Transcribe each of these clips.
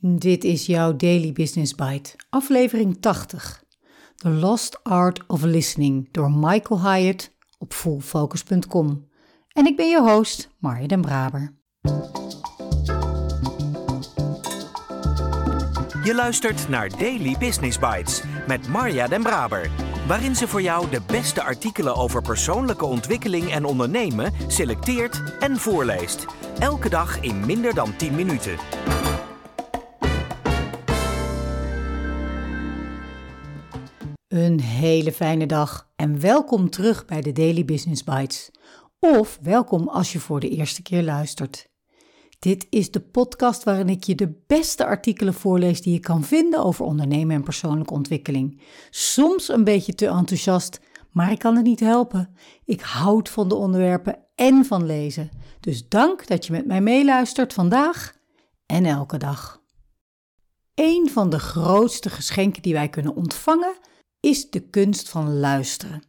Dit is jouw Daily Business Bite, aflevering 80. The Lost Art of Listening door Michael Hyatt op fullfocus.com. En ik ben je host, Marja den Braber. Je luistert naar Daily Business Bites met Marja den Braber, waarin ze voor jou de beste artikelen over persoonlijke ontwikkeling en ondernemen selecteert en voorleest. Elke dag in minder dan 10 minuten. Een hele fijne dag en welkom terug bij de Daily Business Bites. Of welkom als je voor de eerste keer luistert. Dit is de podcast waarin ik je de beste artikelen voorlees die je kan vinden over ondernemen en persoonlijke ontwikkeling. Soms een beetje te enthousiast, maar ik kan het niet helpen. Ik houd van de onderwerpen en van lezen. Dus dank dat je met mij meeluistert vandaag en elke dag. Een van de grootste geschenken die wij kunnen ontvangen is de kunst van luisteren.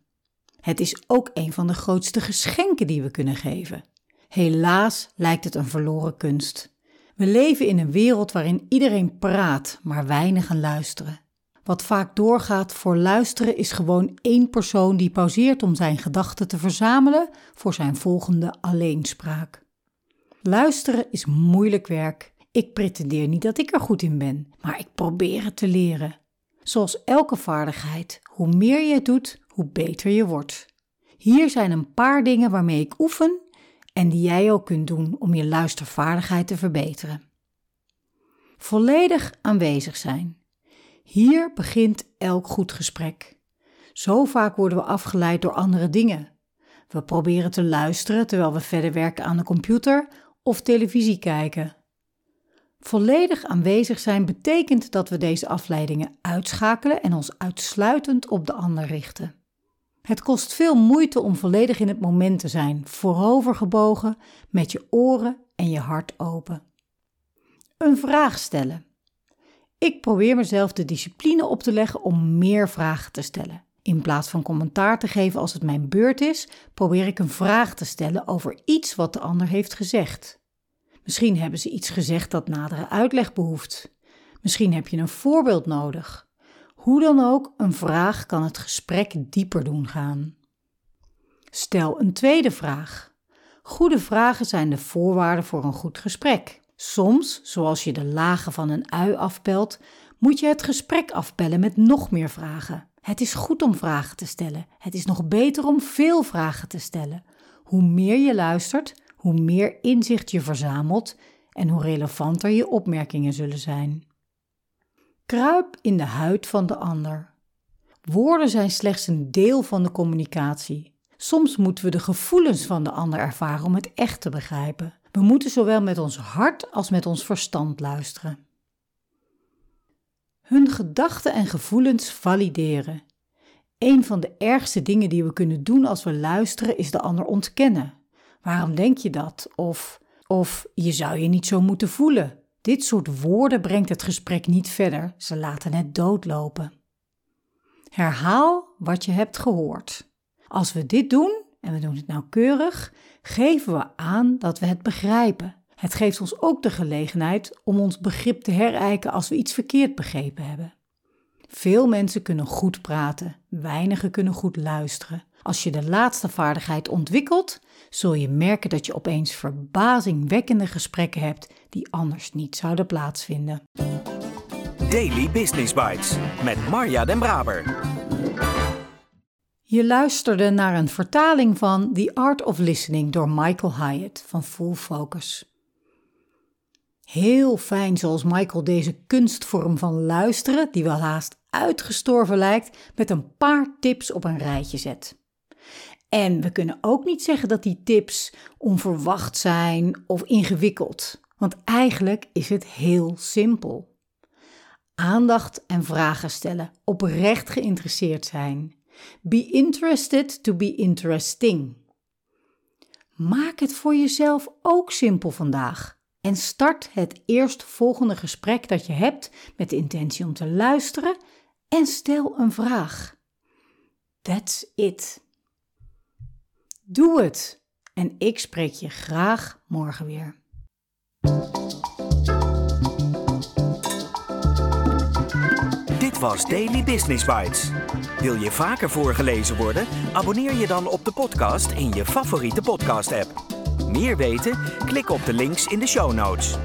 Het is ook een van de grootste geschenken die we kunnen geven. Helaas lijkt het een verloren kunst. We leven in een wereld waarin iedereen praat, maar weinigen luisteren. Wat vaak doorgaat voor luisteren is gewoon één persoon die pauzeert om zijn gedachten te verzamelen voor zijn volgende alleenspraak. Luisteren is moeilijk werk. Ik pretendeer niet dat ik er goed in ben, maar ik probeer het te leren. Zoals elke vaardigheid, hoe meer je het doet, hoe beter je wordt. Hier zijn een paar dingen waarmee ik oefen en die jij ook kunt doen om je luistervaardigheid te verbeteren. Volledig aanwezig zijn. Hier begint elk goed gesprek. Zo vaak worden we afgeleid door andere dingen. We proberen te luisteren terwijl we verder werken aan de computer of televisie kijken. Volledig aanwezig zijn betekent dat we deze afleidingen uitschakelen en ons uitsluitend op de ander richten. Het kost veel moeite om volledig in het moment te zijn, voorovergebogen, met je oren en je hart open. Een vraag stellen. Ik probeer mezelf de discipline op te leggen om meer vragen te stellen. In plaats van commentaar te geven als het mijn beurt is, probeer ik een vraag te stellen over iets wat de ander heeft gezegd. Misschien hebben ze iets gezegd dat nadere uitleg behoeft. Misschien heb je een voorbeeld nodig. Hoe dan ook, een vraag kan het gesprek dieper doen gaan. Stel een tweede vraag. Goede vragen zijn de voorwaarden voor een goed gesprek. Soms, zoals je de lagen van een ui afpelt, moet je het gesprek afpellen met nog meer vragen. Het is goed om vragen te stellen. Het is nog beter om veel vragen te stellen. Hoe meer je luistert, hoe meer inzicht je verzamelt en hoe relevanter je opmerkingen zullen zijn. Kruip in de huid van de ander. Woorden zijn slechts een deel van de communicatie. Soms moeten we de gevoelens van de ander ervaren om het echt te begrijpen. We moeten zowel met ons hart als met ons verstand luisteren. Hun gedachten en gevoelens valideren. Een van de ergste dingen die we kunnen doen als we luisteren is de ander ontkennen. Waarom denk je dat? Of, of je zou je niet zo moeten voelen. Dit soort woorden brengt het gesprek niet verder, ze laten het doodlopen. Herhaal wat je hebt gehoord. Als we dit doen, en we doen het nauwkeurig, geven we aan dat we het begrijpen. Het geeft ons ook de gelegenheid om ons begrip te herijken als we iets verkeerd begrepen hebben. Veel mensen kunnen goed praten, weinigen kunnen goed luisteren. Als je de laatste vaardigheid ontwikkelt, zul je merken dat je opeens verbazingwekkende gesprekken hebt die anders niet zouden plaatsvinden. Daily Business Bites met Marja Den Braber. Je luisterde naar een vertaling van The Art of Listening door Michael Hyatt van Full Focus. Heel fijn zoals Michael deze kunstvorm van luisteren, die wel haast uitgestorven lijkt, met een paar tips op een rijtje zet. En we kunnen ook niet zeggen dat die tips onverwacht zijn of ingewikkeld, want eigenlijk is het heel simpel. Aandacht en vragen stellen, oprecht geïnteresseerd zijn. Be interested to be interesting. Maak het voor jezelf ook simpel vandaag en start het eerstvolgende gesprek dat je hebt met de intentie om te luisteren en stel een vraag. That's it. Doe het en ik spreek je graag morgen weer. Dit was Daily Business Bites. Wil je vaker voorgelezen worden? Abonneer je dan op de podcast in je favoriete podcast-app. Meer weten? Klik op de links in de show notes.